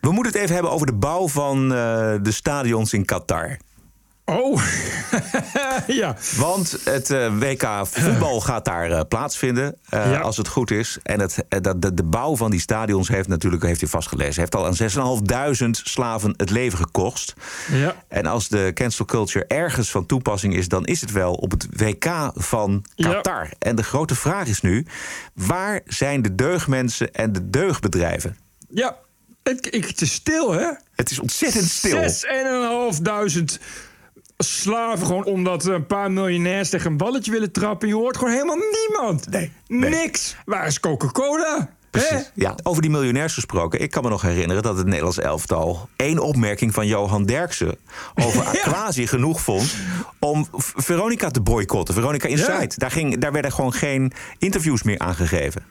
We moeten het even hebben over de bouw van eh, de stadions in Qatar. Oh, ja. Want het eh, WK voetbal gaat daar eh, plaatsvinden, eh, als het goed is. En het, dat, de, bouw van die stadions heeft natuurlijk, heeft u vastgelezen... heeft al aan 6.500 slaven het leven gekost. Ja. En als de cancel culture ergens van toepassing is... dan is het wel op het WK van Qatar. Ja. En de grote vraag is nu, waar zijn de deugmensen en de deugdbedrijven? Ja, het, het is stil, hè? Het is ontzettend stil. 6.500 slaven gewoon omdat een paar miljonairs tegen een balletje willen trappen. Je hoort gewoon helemaal niemand. Nee, nee. Niks. Waar is Coca-Cola? Precies. Ja, over die miljonairs gesproken. Ik kan me nog herinneren dat het Nederlands elftal... één opmerking van Johan Derksen over Aquasi genoeg vond... om Veronica te boycotten. Veronica Inside. Daar, ging, daar werden gewoon geen interviews meer aangegeven.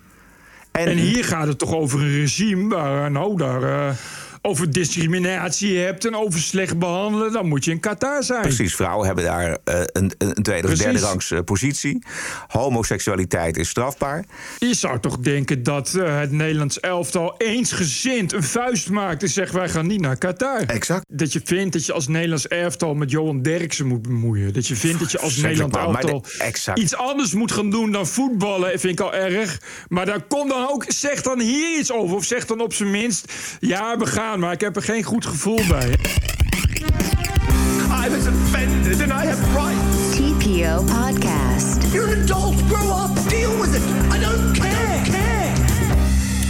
En hier gaat het toch over een regime waar, eh, nou, daar eh, over discriminatie hebt en over slecht behandelen. Dan moet je in Qatar zijn. Precies, vrouwen hebben daar eh, een, een tweede of derde rangs eh, positie. Homoseksualiteit is strafbaar. Je zou toch denken dat eh, het Nederlands elftal eensgezind een vuist maakt en zegt: wij gaan niet naar Qatar. Exact. Dat je vindt dat je als Nederlands elftal met Johan Derksen moet bemoeien. Dat je vindt dat je als Nederlands elftal de- iets anders moet gaan doen dan voetballen. Vind ik al erg. Maar dan kom dan ook, zeg dan hier iets over. Of zeg dan op zijn minst: ja, we gaan, maar ik heb er geen goed gevoel bij. I was offended and I have rights. TPO Podcast. You're an adult. Grow up. Deal with it.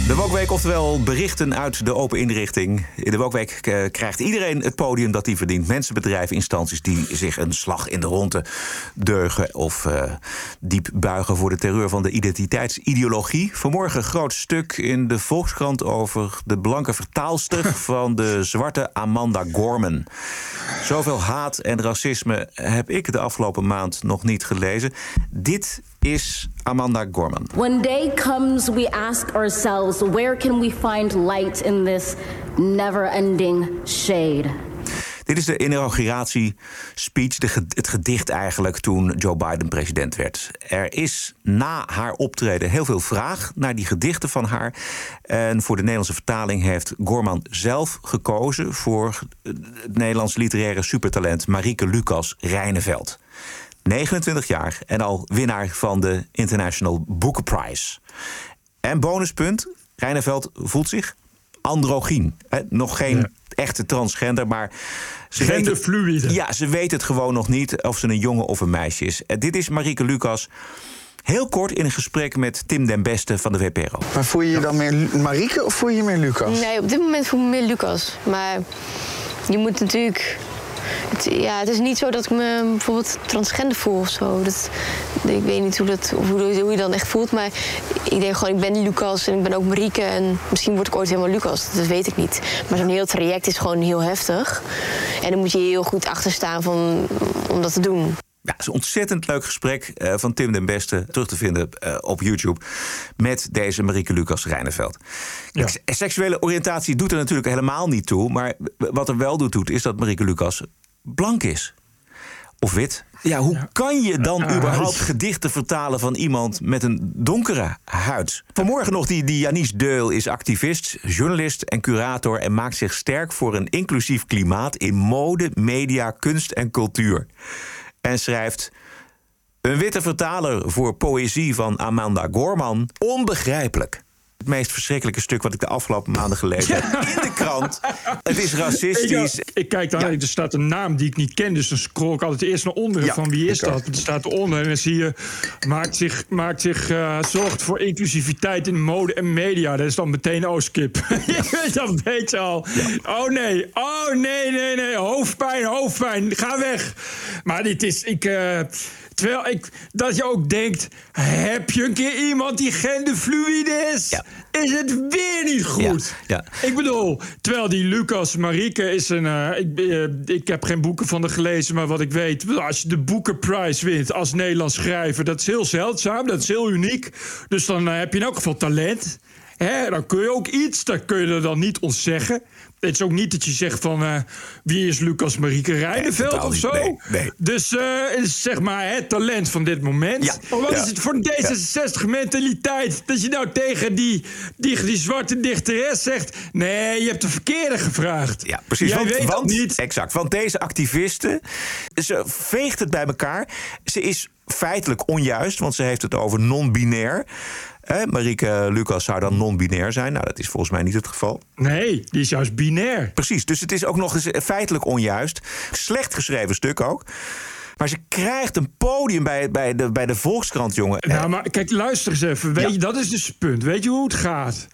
De Wokweek, oftewel berichten uit de open inrichting. In de Wokweek eh, krijgt iedereen het podium dat hij verdient. Mensen, bedrijven, instanties die zich een slag in de ronde deugen... of uh, diep buigen voor de terreur van de identiteitsideologie. Vanmorgen groot stuk in de Volkskrant over de blanke vertaalster... van de zwarte Amanda Gorman. Zoveel haat en racisme heb ik de afgelopen maand nog niet gelezen. Dit is Amanda Gorman. When day comes, we ask ourselves, where can we find light in this never-ending shade? Dit is de inauguratiespeech, de, het gedicht eigenlijk toen Joe Biden president werd. Er is na haar optreden heel veel vraag naar die gedichten van haar. En voor de Nederlandse vertaling heeft Gorman zelf gekozen voor het Nederlands literaire supertalent Marieke Lucas Rijneveld. 29 jaar en al winnaar van de International Booker Prize. En bonuspunt, Rijneveld voelt zich androgyn. Nog geen echte transgender, maar... Ze Genderfluide. Ja, ze weet het gewoon nog niet of ze een jongen of een meisje is. Dit is Marieke Lucas... Heel kort in een gesprek met Tim den Beste van de WPRO. Maar voel je je dan meer Marieke of voel je je meer Lucas? Nee, op dit moment voel ik me meer Lucas. Maar je moet natuurlijk het, ja, het is niet zo dat ik me bijvoorbeeld transgender voel of zo. Dat, ik weet niet hoe, dat, hoe, hoe je dan echt voelt, maar ik denk gewoon, ik ben Lucas en ik ben ook Marieke. En misschien word ik ooit helemaal Lucas, dat weet ik niet. Maar zo'n heel traject is gewoon heel heftig. En dan moet je heel goed achter staan van, om dat te doen. Ja, het is een ontzettend leuk gesprek uh, van Tim den Beste terug te vinden uh, op YouTube met deze Marieke Lucas Rijneveld. Ja. Seksuele oriëntatie doet er natuurlijk helemaal niet toe, maar wat er wel doet, doet is dat Marieke Lucas blank is. Of wit. Ja, hoe kan je dan überhaupt gedichten vertalen van iemand met een donkere huid? Vanmorgen nog die, die Janice Deul is activist, journalist en curator en maakt zich sterk voor een inclusief klimaat in mode, media, kunst en cultuur en schrijft. Een witte vertaler voor poëzie van Amanda Gorman. Onbegrijpelijk. Het meest verschrikkelijke stuk wat ik de afgelopen maanden gelezen heb in de krant. Het is racistisch. Ik, ik kijk dan, ja. er staat een naam die ik niet ken, dus dan scroll ik altijd eerst naar onderen ja, van wie is dat. Er staat eronder en dan zie je maakt zich, maakt zich uh, zorgt voor inclusiviteit in mode en media. Dat is dan meteen Oostkip. dat weet je al. Oh nee, oh nee, nee, nee, hoofdpijn, hoofdpijn, ga weg. Maar dit is, ik. Uh, Terwijl ik, dat je ook denkt: heb je een keer iemand die genderfluide is? Is het weer niet goed? Ja, Ik bedoel, terwijl die Lucas Marieke is een. Uh, ik, uh, ik heb geen boeken van haar gelezen, maar wat ik weet, als je de Booker Prize wint als Nederlands schrijver, dat is heel zeldzaam, dat is heel uniek. Dus dan uh, heb je in elk geval talent. Hè, dan kun je ook iets, dat kun je er dan niet ontzeggen. Het is ook niet dat je zegt van uh, wie is Lucas Marieke Rijneveld nee, of zo. Nee, nee. Dus uh, is zeg maar het talent van dit moment. Ja, maar wat ja. is het voor D66 mentaliteit dat je nou tegen die, die, die zwarte dichteres zegt: nee, je hebt de verkeerde gevraagd. Ja, precies. Jij want, weet want, niet. Exact. Want deze activiste, ze veegt het bij elkaar. Ze is feitelijk onjuist, want ze heeft het over non-binair. Eh, Marieke Lucas zou dan non-binair zijn. Nou, dat is volgens mij niet het geval. Nee, die is juist binair. Precies, dus het is ook nog eens feitelijk onjuist. Slecht geschreven stuk ook. Maar ze krijgt een podium bij, bij, de, bij de Volkskrant, jongen. Nou, maar kijk, luister eens even. Weet je, dat is dus het punt. Weet je hoe het gaat?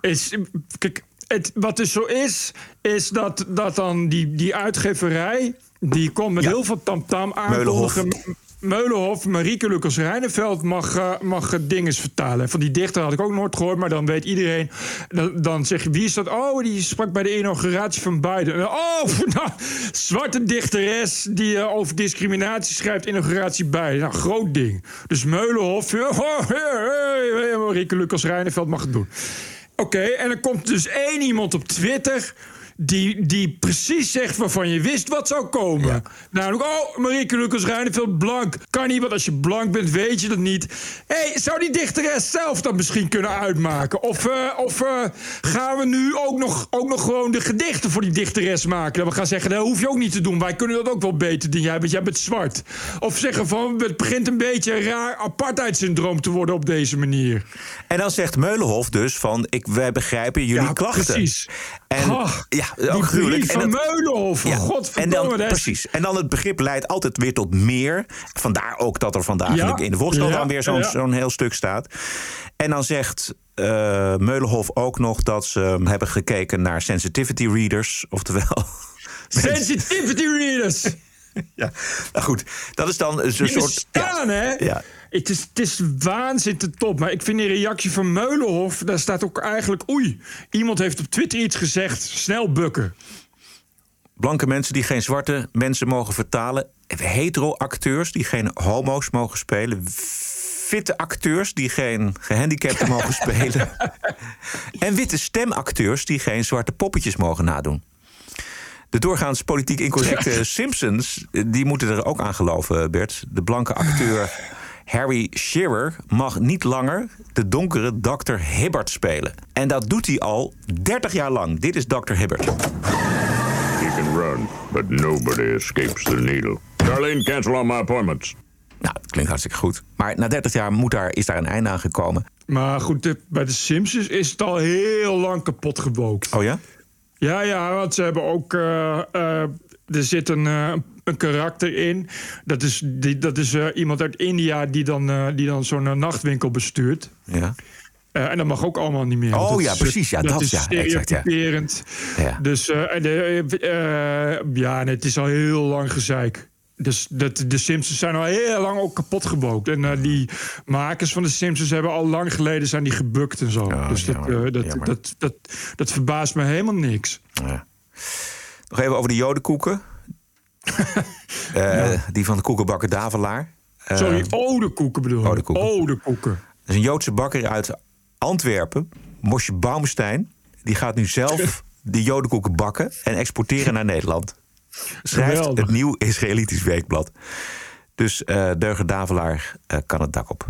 Is, kijk, het, wat dus zo is, is dat, dat dan die, die uitgeverij... die komt met Ja. heel veel tamtam Meulenhof. aankondigen... Meulenhof, Marieke Lucas Rijneveld mag, uh, mag uh, dinges vertalen. Van die dichter had ik ook nooit gehoord, maar dan weet iedereen. Dan, dan zeg je, wie is dat? Oh, die sprak bij de inauguratie van Biden. Oh, nou, zwarte dichteres die uh, over discriminatie schrijft, inauguratie Biden. Nou, groot ding. Dus Meulenhof, oh, hey, Marieke Lucas Rijneveld mag het doen. Oké, en dan komt dus één iemand op Twitter die, die precies zegt waarvan je wist wat zou komen. Ja. Namelijk, oh, Marieke Lucas Rijneveld, blank. Kan niet, want als je blank bent, weet je dat niet. Hé, hey, zou die dichteres zelf dat misschien kunnen uitmaken? Of, uh, of uh, gaan we nu ook nog, ook nog gewoon de gedichten voor die dichteres maken? Dat we gaan zeggen, dat hoef je ook niet te doen. Wij kunnen dat ook wel beter dan jij, want jij bent zwart. Of zeggen van, het begint een beetje een raar apartheidssyndroom te worden op deze manier. En dan zegt Meulenhof dus van, ik, wij begrijpen jullie ja, klachten. Precies. En, oh, ja, ook gruwelijk. van en Meulenhof, ja, godverdomme. en dan, precies. En dan het begrip leidt altijd weer tot meer. Vandaar ook dat er vandaag ja, in de Volkskrant ja, dan weer zo'n ja. zo'n heel stuk staat. En dan zegt uh, Meulenhof ook nog dat ze hebben gekeken naar sensitivity readers. Oftewel. Sensitivity readers! ja, nou goed. Dat is dan een Die soort. bestaan, hè? Ja. Het is, het is waanzin te top. Maar ik vind die reactie van Meulenhof... daar staat ook eigenlijk... oei, iemand heeft op Twitter iets gezegd. Snel bukken. Blanke mensen die geen zwarte mensen mogen vertalen. Hetero-acteurs die geen homo's mogen spelen. Witte acteurs die geen gehandicapten mogen spelen. En witte stemacteurs die geen zwarte poppetjes mogen nadoen. De doorgaans politiek incorrecte Simpsons, die moeten er ook aan geloven, Bert. De blanke acteur Harry Shearer mag niet langer de donkere Dr. Hibbert spelen. En dat doet hij al 30 jaar lang. Dit is Dr. Hibbert. You can run, but nobody escapes the needle. Darlene, cancel all my appointments. Nou, dat klinkt hartstikke goed. Maar na 30 jaar moet daar, is daar een einde aan gekomen. Maar goed, de- bij de Simpsons is het al heel lang kapot gebookt. Oh ja? Ja, ja, want ze hebben ook. eh, eh, er zit een, eh, een karakter in. Dat is, die, dat is eh, iemand uit India die dan, eh, die dan zo'n eh, nachtwinkel bestuurt. Ja. En dat mag ook allemaal niet meer. Oh Dat ja, is, precies, ja, dat, is ja, exact, ja. Ja. Dus en de, ja, nee, het is al heel lang gezeik. Dus dat, de Simpsons zijn al heel lang ook kapot gebookt. En die makers van de Simpsons hebben al lang geleden zijn die gebukt en zo. dus dat, jammer, dat, dat, dat, dat verbaast me helemaal niks. Ja. Nog even over de jodenkoeken. Eh, Die van de koekenbakker Davelaar. Eh, Sorry, odekoeken bedoel ik. Odekoeken. Odekoeken. Dat is een Joodse bakker uit Antwerpen, Mosje Baumstein. Die gaat nu zelf die jodenkoeken bakken en exporteren naar Nederland. Schrijft Geweldig. het nieuw Israëlitisch weekblad. Dus Deuger Davelaar kan het dak op.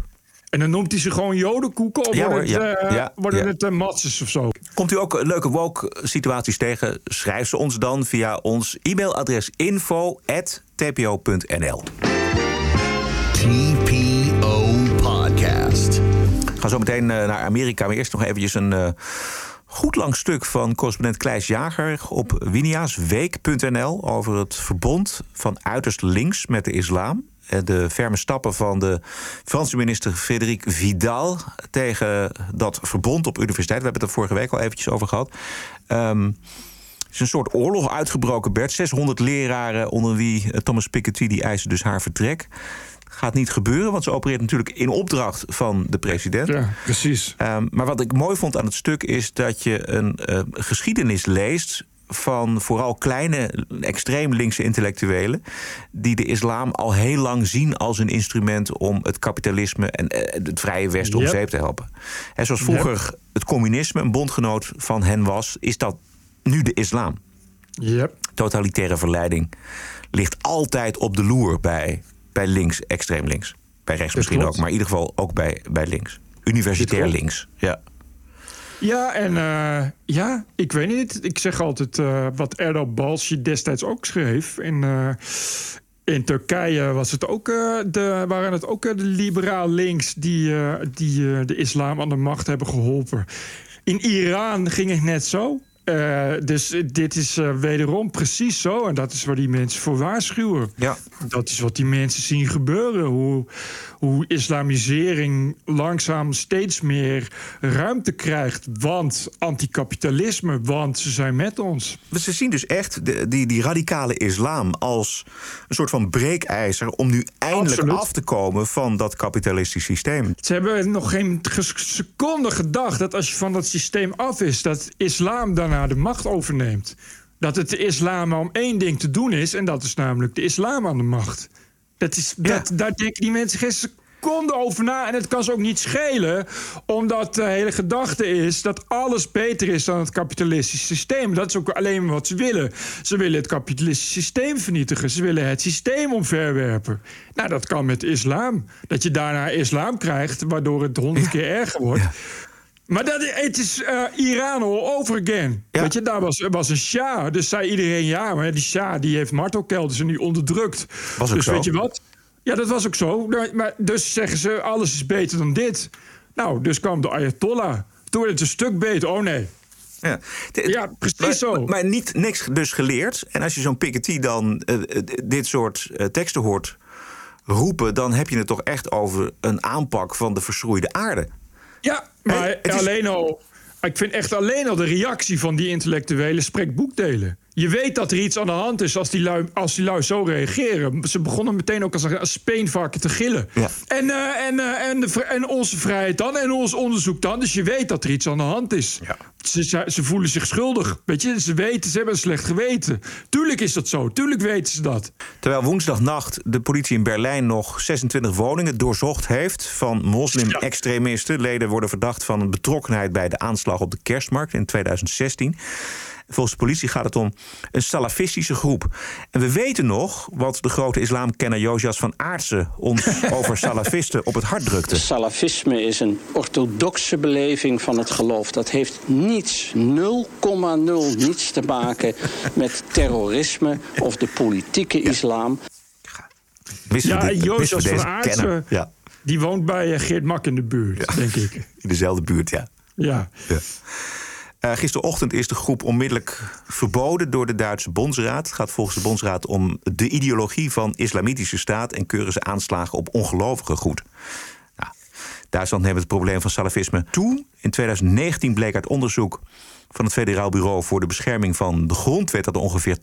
En dan noemt hij ze gewoon jodenkoeken? Of Ja, worden het, ja, eh, ja, worden ja. het uh, matzes of zo? Komt u ook leuke woke-situaties tegen? Schrijf ze ons dan via ons e-mailadres info.tpo.nl. TPO Podcast. We gaan zo meteen eh, naar Amerika. Maar eerst nog eventjes een eh, goed lang stuk van correspondent Kleis Jager op winiaasweek.nl over het verbond van uiterst links met de islam. En De ferme stappen van de Franse minister Frédéric Vidal tegen dat verbond op universiteit. We hebben het er vorige week al eventjes over gehad. Ehm, er is een soort oorlog uitgebroken, Bert. 600 leraren, onder wie eh, Thomas Piketty, die eisen dus haar vertrek. Gaat niet gebeuren, want ze opereert natuurlijk in opdracht van de president. Ja, precies. Ehm, maar wat ik mooi vond aan het stuk is dat je een eh, geschiedenis leest van vooral kleine extreem linkse intellectuelen die de islam al heel lang zien als een instrument om het kapitalisme en eh, het vrije Westen om Yep. zeep te helpen. En zoals vroeger het communisme een bondgenoot van hen was, is dat nu de islam. Yep. Totalitaire verleiding ligt altijd op de loer bij, bij links, extreem links. Bij rechts misschien ook, maar in ieder geval ook bij, bij links. Universitair links. Ja. Ja, en eh, ja, ik weet niet. Ik zeg altijd eh, wat Erdal Balci destijds ook schreef. In, eh, in Turkije was het ook, de, waren het ook de liberaal links die, die de islam aan de macht hebben geholpen. In Iran ging het net zo. Eh, dus dit is eh, wederom precies zo. En dat is waar die mensen voor waarschuwen. Ja. Dat is wat die mensen zien gebeuren. Hoe, hoe islamisering langzaam steeds meer ruimte krijgt. Want anticapitalisme, want ze zijn met ons. Ze zien dus echt de, die, die radicale islam als een soort van breekijzer om nu eindelijk Absoluut. af te komen van dat kapitalistisch systeem. Ze hebben nog geen seconde gedacht dat als je van dat systeem af is, dat islam daarna de macht overneemt. Dat het de islam om één ding te doen is, en dat is namelijk de islam aan de macht. Dat is, dat, daar denken die mensen geen seconde over na. En het kan ze ook niet schelen, omdat de hele gedachte is dat alles beter is dan het kapitalistische systeem. Dat is ook alleen wat ze willen. Ze willen het kapitalistische systeem vernietigen. Ze willen het systeem omverwerpen. Nou, dat kan met islam. Dat je daarna islam krijgt, waardoor het honderd keer erger wordt. Maar dat, het is eh, Iran all over again. Weet je, daar was, was een Shah. Dus zei iedereen ja, maar die Shah die heeft martelkelders en die onderdrukt. Was ook dus zo. weet je wat? Ja, dat was ook zo. Maar, dus zeggen ze, alles is beter dan dit. Nou, dus kwam de Ayatollah. Toen werd het een stuk beter. Oh nee. Ja, ja precies maar, zo. Maar niet niks dus geleerd. En als je zo'n Piketty dan eh, eh, dit soort teksten hoort roepen... dan heb je het toch echt over een aanpak van de verschroeide aarde. Ja, maar is- alleen al. Ik vind echt alleen al de reactie van die intellectuelen spreekt boekdelen. Je weet dat er iets aan de hand is als die lui, als die lui zo reageren. Ze begonnen meteen ook als een speenvarken te gillen. En, eh, en, eh, en, de, en onze vrijheid dan en ons onderzoek dan. Dus je weet dat er iets aan de hand is. Ze, ze, ze voelen zich schuldig. Weet je, ze weten, ze hebben een slecht geweten. Tuurlijk is dat zo. Tuurlijk weten ze dat. Terwijl woensdagnacht de politie in Berlijn nog 26 woningen doorzocht heeft van moslim-extremisten. Leden worden verdacht van een betrokkenheid bij de aanslag op de kerstmarkt in 2016. Volgens de politie gaat het om een salafistische groep. En we weten nog wat de grote islamkenner Josias van Aartsen ons over salafisten op het hart drukte. Salafisme is een orthodoxe beleving van het geloof. Dat heeft niets, 0,0 niets te maken met terrorisme of de politieke islam. Wisten Ja, dit- van Aartsen. Ja, Die woont bij eh, Geert Mak in de buurt, denk ik. in dezelfde buurt, ja. Ja. Ja. Eh, gisterochtend is de groep onmiddellijk verboden door de Duitse Bondsraad. Het gaat volgens de Bondsraad om de ideologie van islamitische staat en keuren ze aanslagen op ongelovigen goed. Nou, Duitsland neemt het probleem van salafisme toe. In 2019 bleek uit onderzoek van het Federaal Bureau voor de Bescherming van de Grondwet dat er ongeveer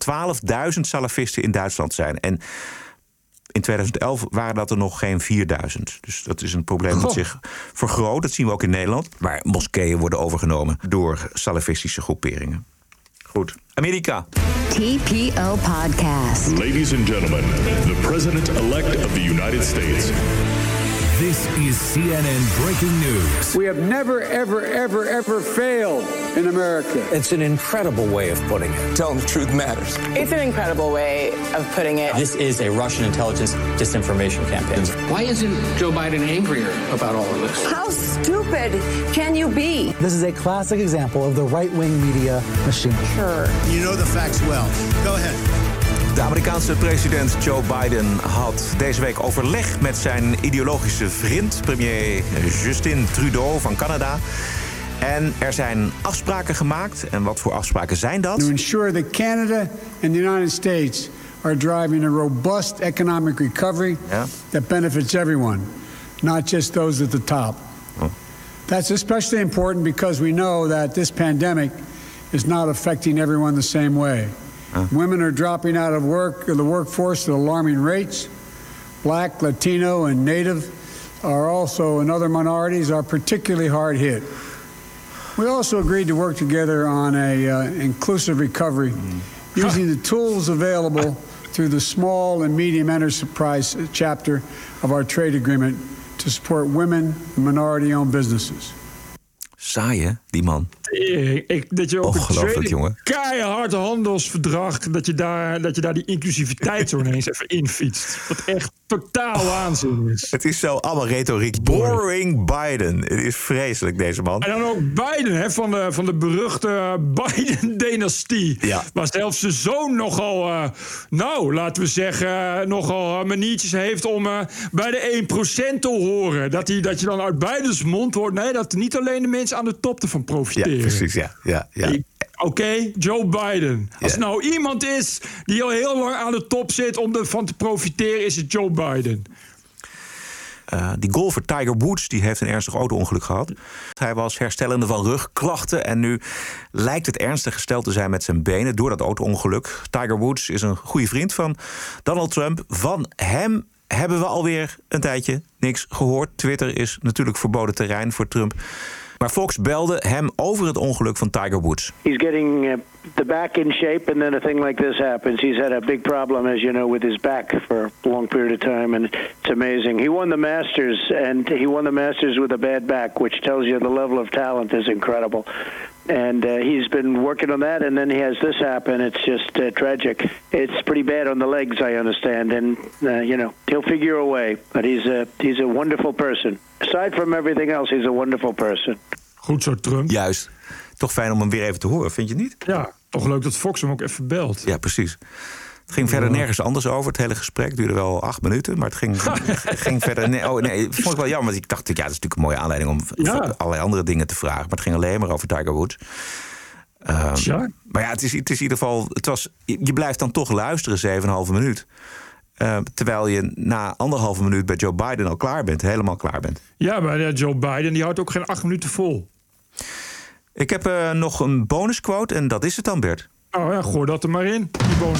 12.000 salafisten in Duitsland zijn. En in 2011 waren dat er nog geen 4000. Dus dat is een probleem dat Goh. zich vergroot. Dat zien we ook in Nederland. Waar moskeeën worden overgenomen door salafistische groeperingen. Goed. Amerika. TPO Podcast. Ladies and gentlemen, the President-elect of the United States. This is CNN breaking news. We have never, ever, ever, ever failed in America. It's an incredible way of putting it. Telling the truth matters. It's an incredible way of putting it. This is a Russian intelligence disinformation campaign. Why isn't Joe Biden angrier about all of this? How stupid can you be? This is a classic example of the right wing media machine. Sure. You know the facts well. Go ahead. De Amerikaanse president Joe Biden had deze week overleg met zijn ideologische vriend, premier Justin Trudeau van Canada. En er zijn afspraken gemaakt. En wat voor afspraken zijn dat? To ensure that Canada and the United States are driving a robust economic recovery that benefits everyone, not just those at the top. That's especially important because we know that this pandemic is not affecting everyone the same way. Women are dropping out of work in the workforce at alarming rates. Black, Latino, and Native are also, and other minorities are particularly hard hit. We also agreed to work together on a uh, inclusive recovery using the tools available through the small and medium enterprise chapter of our trade agreement to support women and minority-owned businesses. Saai, hè, die man. Ik, dat je ook een Ongelooflijk, tweede jongen. keihard handelsverdrag... Dat je, daar, dat je daar die inclusiviteit zo ineens even infietst. Wat echt totaal waanzin is. Het is zo allemaal retoriek. Boring Biden. Het is vreselijk, deze man. En dan ook Biden, hè, van, de, van de beruchte Biden-dynastie. Ja. Waar zelfs zijn zoon nogal, eh, nou, laten we zeggen, nogal eh, maniertjes heeft om eh, bij de 1% te horen. Dat, die, dat je dan uit Bidens mond hoort, nee, dat niet alleen de mensen aan de top ervan Ja, precies, ja. ja, ja. Oké, Joe Biden. Als er nou iemand is die al heel lang aan de top zit om ervan te profiteren, is het Joe Biden. Eh, die golfer Tiger Woods die heeft een ernstig auto-ongeluk gehad. Hij was herstellende van rugklachten en nu lijkt het ernstig gesteld te zijn met zijn benen door dat auto-ongeluk. Tiger Woods is een goede vriend van Donald Trump. Van hem hebben we alweer een tijdje niks gehoord. Twitter is natuurlijk verboden terrein voor Trump. Maar Fox belde hem over het ongeluk van Tiger Woods. He's getting uh, the back in shape, and then a thing like this happens. He's had a big problem, as you know, with his back for a long period of time, and it's amazing. He won the Masters, and he won the Masters with a bad back, which tells you the level of talent is incredible. And uh, he's been working on that, and then he has this happen. It's just uh, tragic. It's pretty bad on the legs, I understand, and uh, you know he'll figure a way. But he's a he's a wonderful person. Aside from everything else, he's a wonderful person. Goed zo, Trump. Juist. Toch fijn om hem weer even te horen, vind je niet? Ja, toch leuk dat Fox hem ook even belt. Ja, precies. Het ging verder nergens anders over. Het hele gesprek duurde wel acht minuten. Maar het ging, ging verder. Nee, oh, nee, vond ik wel jammer. Want ik dacht, ja, dat is natuurlijk een mooie aanleiding om Ja. allerlei andere dingen te vragen. Maar het ging alleen maar over Tiger Woods. Ehm, Tja. Maar ja, het is, het is in ieder geval. Het was, je blijft dan toch luisteren, 7,5 minuut. Eh, terwijl je na anderhalve minuut bij Joe Biden al klaar bent, helemaal klaar bent. Ja, maar Joe Biden die houdt ook geen acht minuten vol. Ik heb eh, nog een bonusquote en dat is het dan, Bert. Oh ja, gooi dat er maar in, die.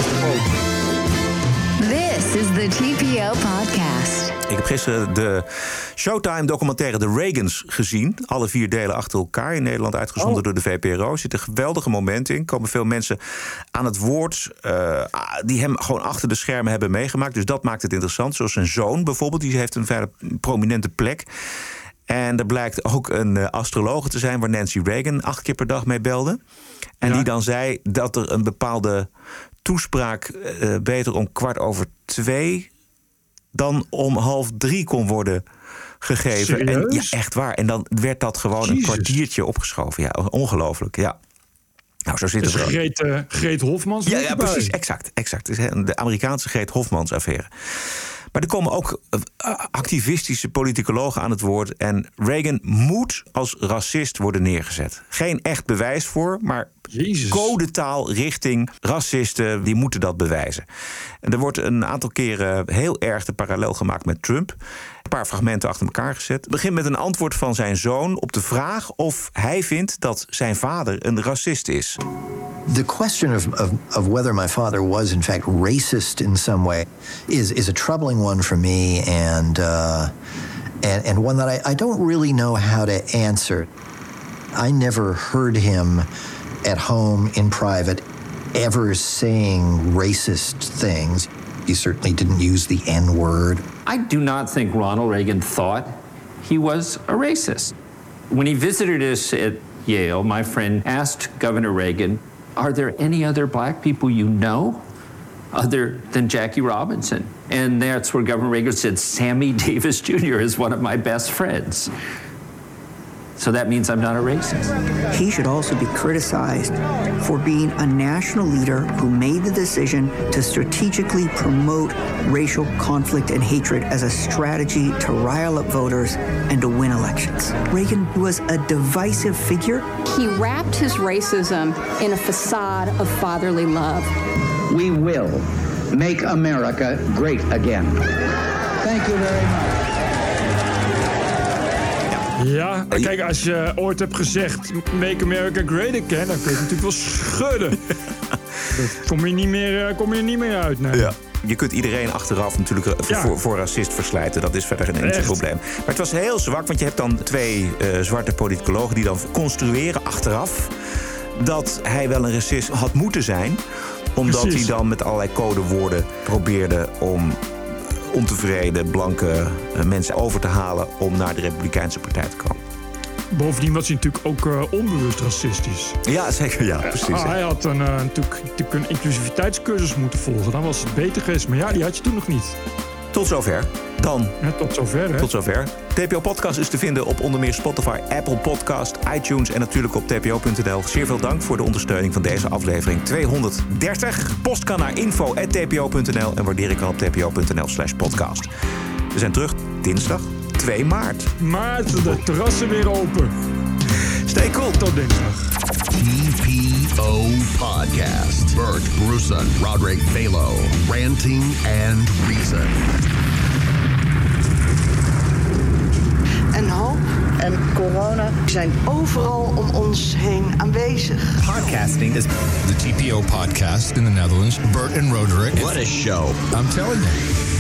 This is the TPO podcast. Ik heb gisteren de Showtime-documentaire The Reagans gezien. Alle vier delen achter elkaar in Nederland uitgezonden Oh. door de VPRO. Er zitten geweldige momenten in. Er komen veel mensen aan het woord eh, die hem gewoon achter de schermen hebben meegemaakt. Dus dat maakt het interessant. Zoals zijn zoon bijvoorbeeld, die heeft een vrij prominente plek. En er blijkt ook een uh, astrologe te zijn waar Nancy Reagan acht keer per dag mee belde. En die dan zei dat er een bepaalde toespraak uh, beter om kwart over twee dan om half drie kon worden gegeven. En, ja, echt waar. En dan werd dat gewoon Jezus. een kwartiertje opgeschoven. Ja, ongelooflijk. Ja. Nou, zo zit dus het er. Greet, uh, Greet Hofmans. Ja, ja precies. Exact. exact. De Amerikaanse Greet Hofmans affaire. Maar er komen ook activistische politicologen aan het woord. En Reagan moet als racist worden neergezet. Geen echt bewijs voor, maar Jezus. codetaal richting racisten, die moeten dat bewijzen. En er wordt een aantal keren heel erg de parallel gemaakt met Trump. Een paar fragmenten achter elkaar gezet. Het begint met een antwoord van zijn zoon op de vraag of hij vindt dat zijn vader een racist is. The question of, of, of whether my father was in fact racist in some way is, is a troubling one for me and, uh, and, and one that I, I don't really know how to answer. I never heard him at home in private ever saying racist things. He certainly didn't use the N word. I do not think Ronald Reagan thought he was a racist. When he visited us at Yale, my friend asked Governor Reagan, Are there any other black people you know other than Jackie Robinson? And that's where Governor Reagan said, Sammy Davis Jr. is one of my best friends. So that means I'm not a racist. He should also be criticized for being a national leader who made the decision to strategically promote racial conflict and hatred as a strategy to rile up voters and to win elections. Reagan was a divisive figure. He wrapped his racism in a facade of fatherly love. We will make America great again. Thank you very much. Ja, kijk, als je ooit hebt gezegd Make America Great Again, dan kun je natuurlijk wel schudden. Dat kom je niet meer, kom je niet meer uit. Nee. Ja. Je kunt iedereen achteraf natuurlijk ja. voor, voor racist verslijten. Dat is verder geen enkel probleem. Maar het was heel zwak, want je hebt dan twee uh, zwarte politicologen die dan construeren achteraf dat hij wel een racist had moeten zijn. Omdat Precies. hij dan met allerlei codewoorden probeerde om ontevreden blanke mensen over te halen om naar de Republikeinse Partij te komen. Bovendien was hij natuurlijk ook uh, onbewust racistisch. Ja, zeker. Ja, precies. Uh, hij had een, uh, natuurlijk, natuurlijk een inclusiviteitscursus moeten volgen. Dan was het beter geweest. Maar ja, die had je toen nog niet. Tot zover. Dan. Ja, tot zover, hè? Tot zover. TPO Podcast is te vinden op onder meer Spotify, Apple Podcast, iTunes en natuurlijk op tpo.nl. Zeer veel dank voor de ondersteuning van deze aflevering 230. Post kan naar info.tpo.nl en waardeer ik kan op tpo.nl slash podcast. We zijn terug dinsdag 2 maart. Maart, de terrassen weer open. Stay cool. Tot dinsdag. TPO Podcast. Bert Bruson, Roderick Balo, Ranting and Reason. En hoop en corona zijn overal om ons heen aanwezig. Podcasting is the TPO podcast in the Netherlands. Bert and Roderick. What a show. I'm telling you.